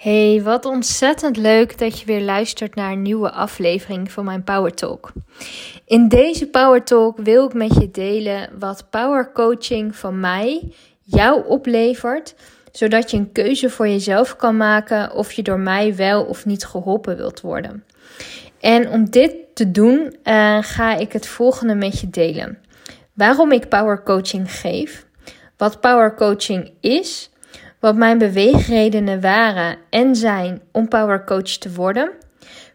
Hey, wat ontzettend leuk dat je weer luistert naar een nieuwe aflevering van mijn Power Talk. In deze Power Talk wil ik met je delen wat power coaching van mij jou oplevert, zodat je een keuze voor jezelf kan maken of je door mij wel of niet geholpen wilt worden. En om dit te doen, uh, ga ik het volgende met je delen. Waarom ik power coaching geef, wat power coaching is wat mijn beweegredenen waren en zijn om power coach te worden.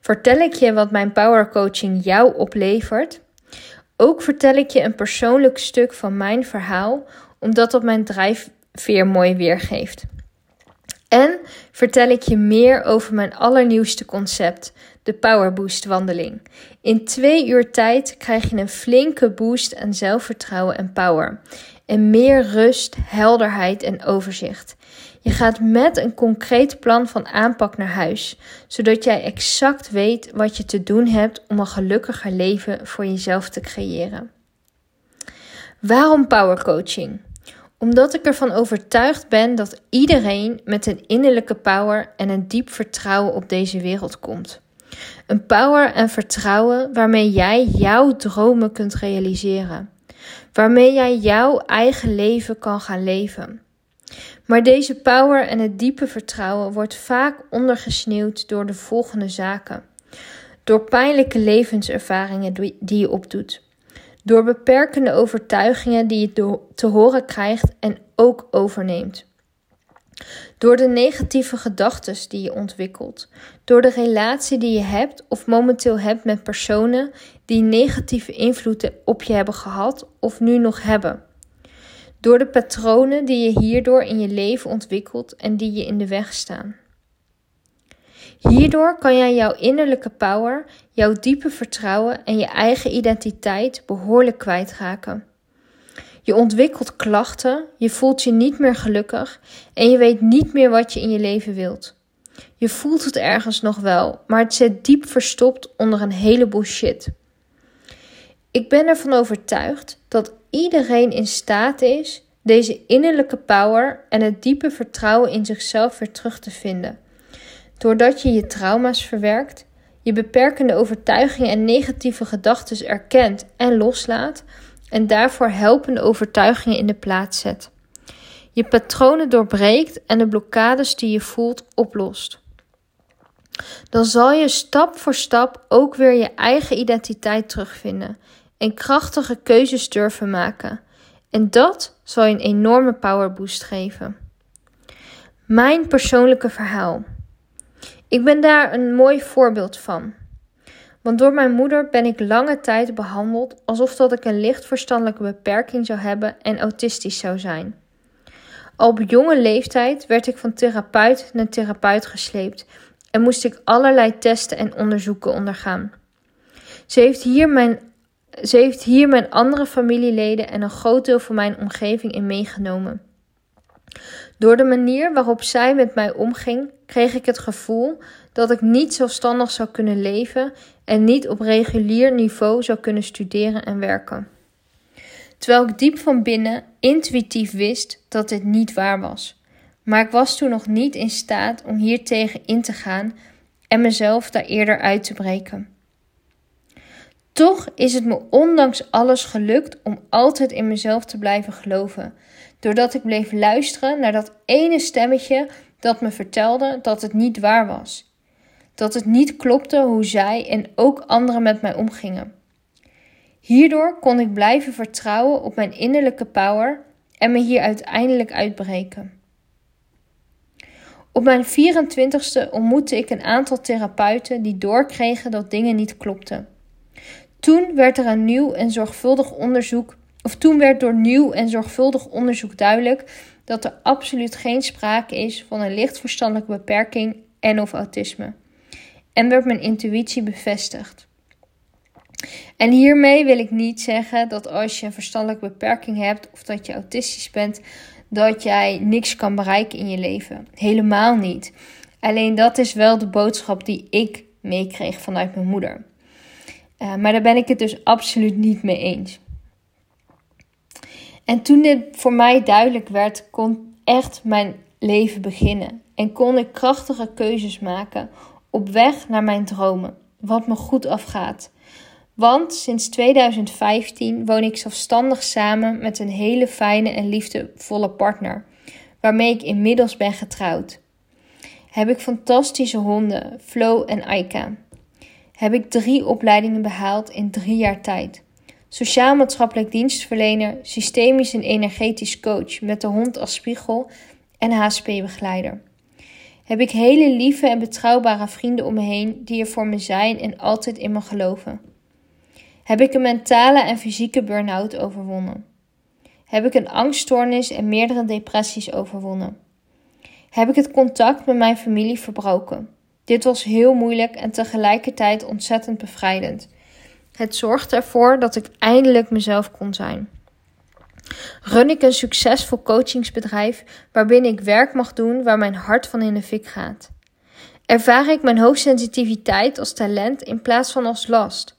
Vertel ik je wat mijn power coaching jou oplevert. Ook vertel ik je een persoonlijk stuk van mijn verhaal, omdat dat mijn drijfveer mooi weergeeft. En vertel ik je meer over mijn allernieuwste concept, de Power Boost wandeling. In twee uur tijd krijg je een flinke boost aan zelfvertrouwen en power. En meer rust, helderheid en overzicht. Je gaat met een concreet plan van aanpak naar huis, zodat jij exact weet wat je te doen hebt om een gelukkiger leven voor jezelf te creëren. Waarom power coaching? Omdat ik ervan overtuigd ben dat iedereen met een innerlijke power en een diep vertrouwen op deze wereld komt. Een power en vertrouwen waarmee jij jouw dromen kunt realiseren. Waarmee jij jouw eigen leven kan gaan leven. Maar deze power en het diepe vertrouwen wordt vaak ondergesneeuwd door de volgende zaken. Door pijnlijke levenservaringen die je opdoet. Door beperkende overtuigingen die je te horen krijgt en ook overneemt. Door de negatieve gedachten die je ontwikkelt. Door de relatie die je hebt of momenteel hebt met personen die negatieve invloeden op je hebben gehad of nu nog hebben. Door de patronen die je hierdoor in je leven ontwikkelt en die je in de weg staan. Hierdoor kan jij jouw innerlijke power, jouw diepe vertrouwen en je eigen identiteit behoorlijk kwijtraken. Je ontwikkelt klachten, je voelt je niet meer gelukkig en je weet niet meer wat je in je leven wilt. Je voelt het ergens nog wel, maar het zit diep verstopt onder een heleboel shit. Ik ben ervan overtuigd dat iedereen in staat is deze innerlijke power en het diepe vertrouwen in zichzelf weer terug te vinden. Doordat je je trauma's verwerkt, je beperkende overtuigingen en negatieve gedachten erkent en loslaat en daarvoor helpende overtuigingen in de plaats zet. Je patronen doorbreekt en de blokkades die je voelt oplost. Dan zal je stap voor stap ook weer je eigen identiteit terugvinden en krachtige keuzes durven maken. En dat zal je een enorme power boost geven. Mijn persoonlijke verhaal. Ik ben daar een mooi voorbeeld van. Want door mijn moeder ben ik lange tijd behandeld alsof dat ik een licht verstandelijke beperking zou hebben en autistisch zou zijn. Al op jonge leeftijd werd ik van therapeut naar therapeut gesleept en moest ik allerlei testen en onderzoeken ondergaan. Ze heeft hier mijn ze heeft hier mijn andere familieleden en een groot deel van mijn omgeving in meegenomen. Door de manier waarop zij met mij omging, kreeg ik het gevoel dat ik niet zelfstandig zou kunnen leven en niet op regulier niveau zou kunnen studeren en werken. Terwijl ik diep van binnen intuïtief wist dat dit niet waar was. Maar ik was toen nog niet in staat om hier tegen in te gaan en mezelf daar eerder uit te breken. Toch is het me ondanks alles gelukt om altijd in mezelf te blijven geloven. Doordat ik bleef luisteren naar dat ene stemmetje dat me vertelde dat het niet waar was. Dat het niet klopte hoe zij en ook anderen met mij omgingen. Hierdoor kon ik blijven vertrouwen op mijn innerlijke power en me hier uiteindelijk uitbreken. Op mijn 24ste ontmoette ik een aantal therapeuten die doorkregen dat dingen niet klopten. Toen werd er een nieuw en zorgvuldig onderzoek, of toen werd door nieuw en zorgvuldig onderzoek duidelijk dat er absoluut geen sprake is van een lichtverstandelijke beperking en of autisme. En werd mijn intuïtie bevestigd. En hiermee wil ik niet zeggen dat als je een verstandelijke beperking hebt of dat je autistisch bent, dat jij niks kan bereiken in je leven. Helemaal niet. Alleen dat is wel de boodschap die ik meekreeg vanuit mijn moeder. Uh, maar daar ben ik het dus absoluut niet mee eens. En toen dit voor mij duidelijk werd, kon echt mijn leven beginnen. en kon ik krachtige keuzes maken op weg naar mijn dromen, wat me goed afgaat. Want sinds 2015 woon ik zelfstandig samen met een hele fijne en liefdevolle partner, waarmee ik inmiddels ben getrouwd. Heb ik fantastische honden, Flo en Aika. Heb ik drie opleidingen behaald in drie jaar tijd. Sociaal-maatschappelijk dienstverlener, systemisch en energetisch coach met de hond als spiegel en HSP-begeleider. Heb ik hele lieve en betrouwbare vrienden om me heen die er voor me zijn en altijd in me geloven. Heb ik een mentale en fysieke burn-out overwonnen? Heb ik een angststoornis en meerdere depressies overwonnen? Heb ik het contact met mijn familie verbroken? Dit was heel moeilijk en tegelijkertijd ontzettend bevrijdend. Het zorgde ervoor dat ik eindelijk mezelf kon zijn. Run ik een succesvol coachingsbedrijf waarbinnen ik werk mag doen waar mijn hart van in de fik gaat? Ervaar ik mijn hoogsensitiviteit als talent in plaats van als last?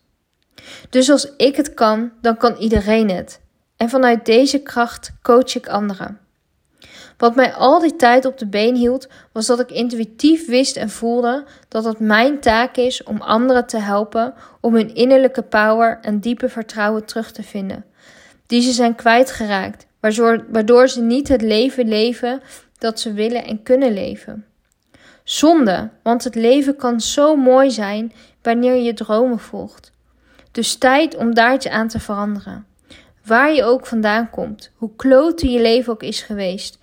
Dus als ik het kan, dan kan iedereen het. En vanuit deze kracht coach ik anderen. Wat mij al die tijd op de been hield, was dat ik intuïtief wist en voelde dat het mijn taak is om anderen te helpen om hun innerlijke power en diepe vertrouwen terug te vinden, die ze zijn kwijtgeraakt, waardoor ze niet het leven leven dat ze willen en kunnen leven. Zonde, want het leven kan zo mooi zijn wanneer je dromen volgt. Dus tijd om daar iets aan te veranderen. Waar je ook vandaan komt, hoe klote je leven ook is geweest,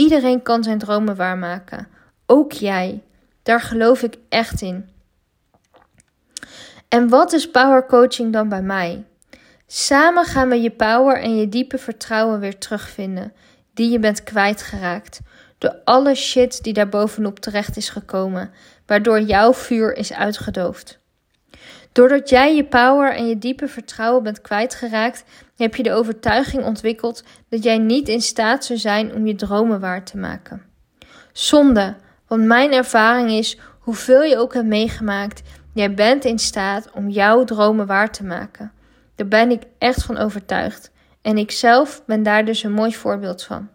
Iedereen kan zijn dromen waarmaken. Ook jij. Daar geloof ik echt in. En wat is power coaching dan bij mij? Samen gaan we je power en je diepe vertrouwen weer terugvinden, die je bent kwijtgeraakt door alle shit die daar bovenop terecht is gekomen, waardoor jouw vuur is uitgedoofd. Doordat jij je power en je diepe vertrouwen bent kwijtgeraakt, heb je de overtuiging ontwikkeld dat jij niet in staat zou zijn om je dromen waar te maken. Zonde, want mijn ervaring is, hoeveel je ook hebt meegemaakt, jij bent in staat om jouw dromen waar te maken. Daar ben ik echt van overtuigd. En ik zelf ben daar dus een mooi voorbeeld van.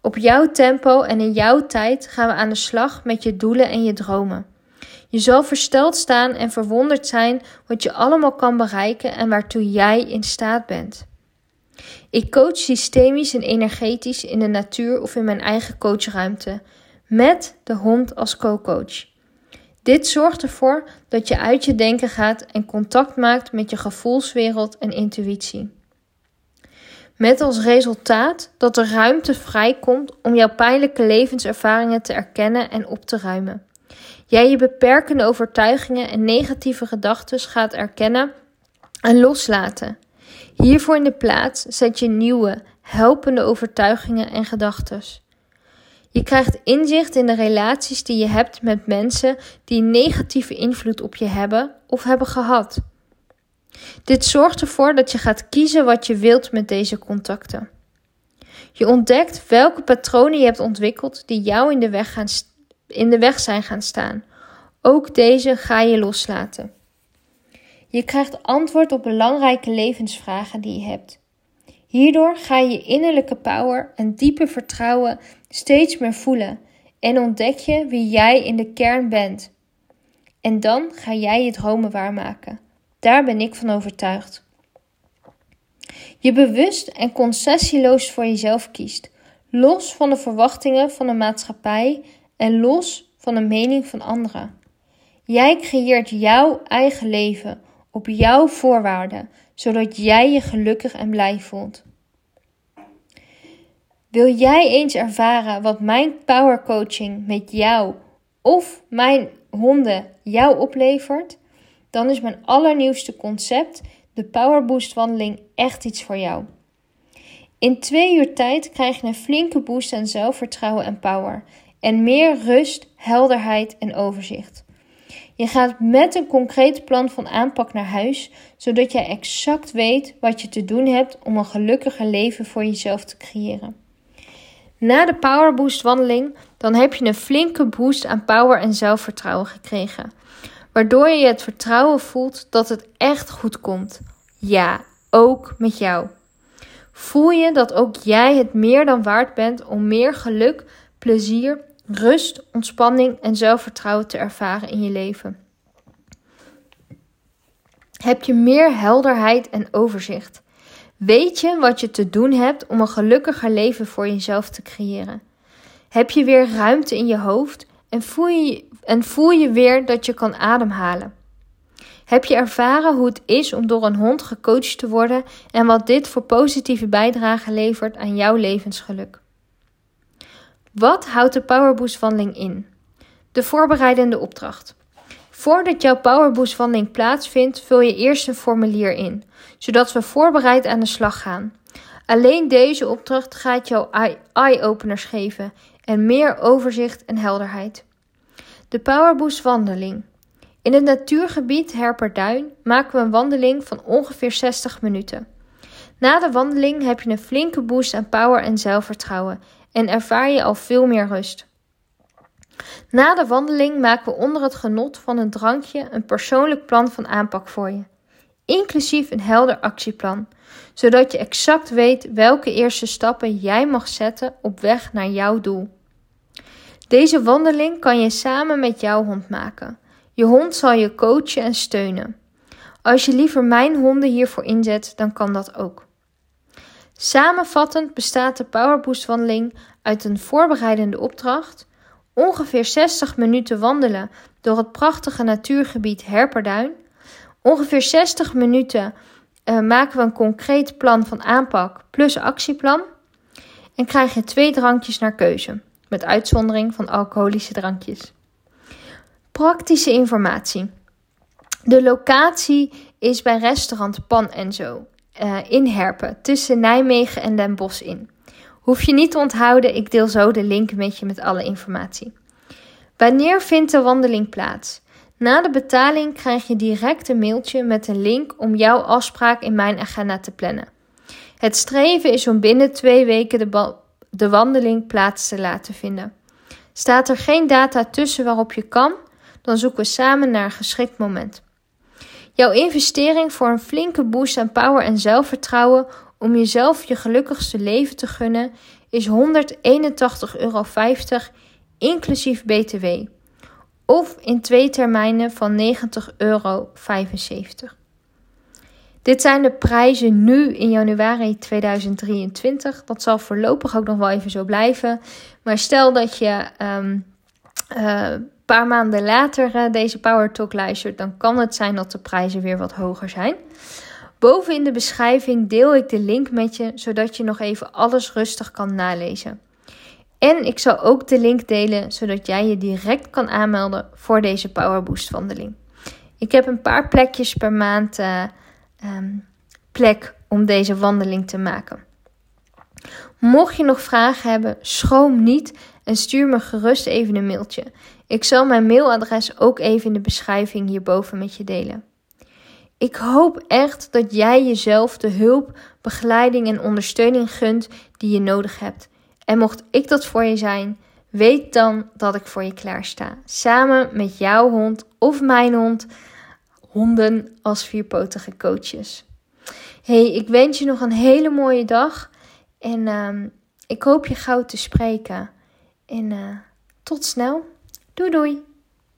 Op jouw tempo en in jouw tijd gaan we aan de slag met je doelen en je dromen. Je zal versteld staan en verwonderd zijn wat je allemaal kan bereiken en waartoe jij in staat bent. Ik coach systemisch en energetisch in de natuur of in mijn eigen coachruimte, met de hond als co-coach. Dit zorgt ervoor dat je uit je denken gaat en contact maakt met je gevoelswereld en intuïtie. Met als resultaat dat er ruimte vrijkomt om jouw pijnlijke levenservaringen te erkennen en op te ruimen jij je beperkende overtuigingen en negatieve gedachten gaat erkennen en loslaten. Hiervoor in de plaats zet je nieuwe, helpende overtuigingen en gedachten. Je krijgt inzicht in de relaties die je hebt met mensen die negatieve invloed op je hebben of hebben gehad. Dit zorgt ervoor dat je gaat kiezen wat je wilt met deze contacten. Je ontdekt welke patronen je hebt ontwikkeld die jou in de weg gaan in de weg zijn gaan staan. Ook deze ga je loslaten. Je krijgt antwoord op belangrijke levensvragen die je hebt. Hierdoor ga je je innerlijke power en diepe vertrouwen steeds meer voelen en ontdek je wie jij in de kern bent. En dan ga jij je dromen waarmaken. Daar ben ik van overtuigd. Je bewust en concessieloos voor jezelf kiest, los van de verwachtingen van de maatschappij en los van de mening van anderen. Jij creëert jouw eigen leven op jouw voorwaarden, zodat jij je gelukkig en blij voelt. Wil jij eens ervaren wat mijn power coaching met jou of mijn honden jou oplevert? Dan is mijn allernieuwste concept, de Power Boost wandeling, echt iets voor jou. In twee uur tijd krijg je een flinke boost aan zelfvertrouwen en power en meer rust, helderheid en overzicht. Je gaat met een concreet plan van aanpak naar huis, zodat jij exact weet wat je te doen hebt om een gelukkiger leven voor jezelf te creëren. Na de Power Boost wandeling, dan heb je een flinke boost aan power en zelfvertrouwen gekregen, waardoor je het vertrouwen voelt dat het echt goed komt. Ja, ook met jou. Voel je dat ook jij het meer dan waard bent om meer geluk, plezier rust, ontspanning en zelfvertrouwen te ervaren in je leven. Heb je meer helderheid en overzicht? Weet je wat je te doen hebt om een gelukkiger leven voor jezelf te creëren? Heb je weer ruimte in je hoofd en voel je, en voel je weer dat je kan ademhalen? Heb je ervaren hoe het is om door een hond gecoacht te worden en wat dit voor positieve bijdrage levert aan jouw levensgeluk? Wat houdt de Powerboost wandeling in? De voorbereidende opdracht. Voordat jouw Powerboost wandeling plaatsvindt, vul je eerst een formulier in, zodat we voorbereid aan de slag gaan. Alleen deze opdracht gaat jou eye-openers geven en meer overzicht en helderheid. De Powerboost wandeling. In het natuurgebied Herperduin maken we een wandeling van ongeveer 60 minuten. Na de wandeling heb je een flinke boost aan power en zelfvertrouwen en ervaar je al veel meer rust. Na de wandeling maken we onder het genot van een drankje een persoonlijk plan van aanpak voor je, inclusief een helder actieplan, zodat je exact weet welke eerste stappen jij mag zetten op weg naar jouw doel. Deze wandeling kan je samen met jouw hond maken. Je hond zal je coachen en steunen. Als je liever mijn honden hiervoor inzet, dan kan dat ook. Samenvattend bestaat de Powerboost wandeling uit een voorbereidende opdracht, ongeveer 60 minuten wandelen door het prachtige natuurgebied Herperduin, ongeveer 60 minuten uh, maken we een concreet plan van aanpak plus actieplan en krijg je twee drankjes naar keuze, met uitzondering van alcoholische drankjes. Praktische informatie. De locatie is bij restaurant Pan en Zo uh, in Herpen, tussen Nijmegen en Den Bosch in. Hoef je niet te onthouden, ik deel zo de link met je met alle informatie. Wanneer vindt de wandeling plaats? Na de betaling krijg je direct een mailtje met een link om jouw afspraak in mijn agenda te plannen. Het streven is om binnen twee weken de, de wandeling plaats te laten vinden. Staat er geen data tussen waarop je kan, dan zoeken we samen naar een geschikt moment. Jouw investering voor een flinke boost aan power en zelfvertrouwen om jezelf je gelukkigste leven te gunnen is 181,50 euro inclusief BTW. Of in twee termijnen van 90,75 euro. Dit zijn de prijzen nu in januari 2023. Dat zal voorlopig ook nog wel even zo blijven. Maar stel dat je um, paar maanden later uh, deze Power Talk luistert, dan kan het zijn dat de prijzen weer wat hoger zijn. Boven in de beschrijving deel ik de link met je, zodat je nog even alles rustig kan nalezen. En ik zal ook de link delen, zodat jij je direct kan aanmelden voor deze Power Boost wandeling. Ik heb een paar plekjes per maand uh, um, plek om deze wandeling te maken. Mocht je nog vragen hebben, schroom niet en stuur me gerust even een mailtje. Ik zal mijn mailadres ook even in de beschrijving hierboven met je delen. Ik hoop echt dat jij jezelf de hulp, begeleiding en ondersteuning gunt die je nodig hebt. En mocht ik dat voor je zijn, weet dan dat ik voor je klaar sta. Samen met jouw hond of mijn hond, honden als vierpotige coaches. Hey, ik wens je nog een hele mooie dag en uh, ik hoop je gauw te spreken. En uh, tot snel. Doei doei!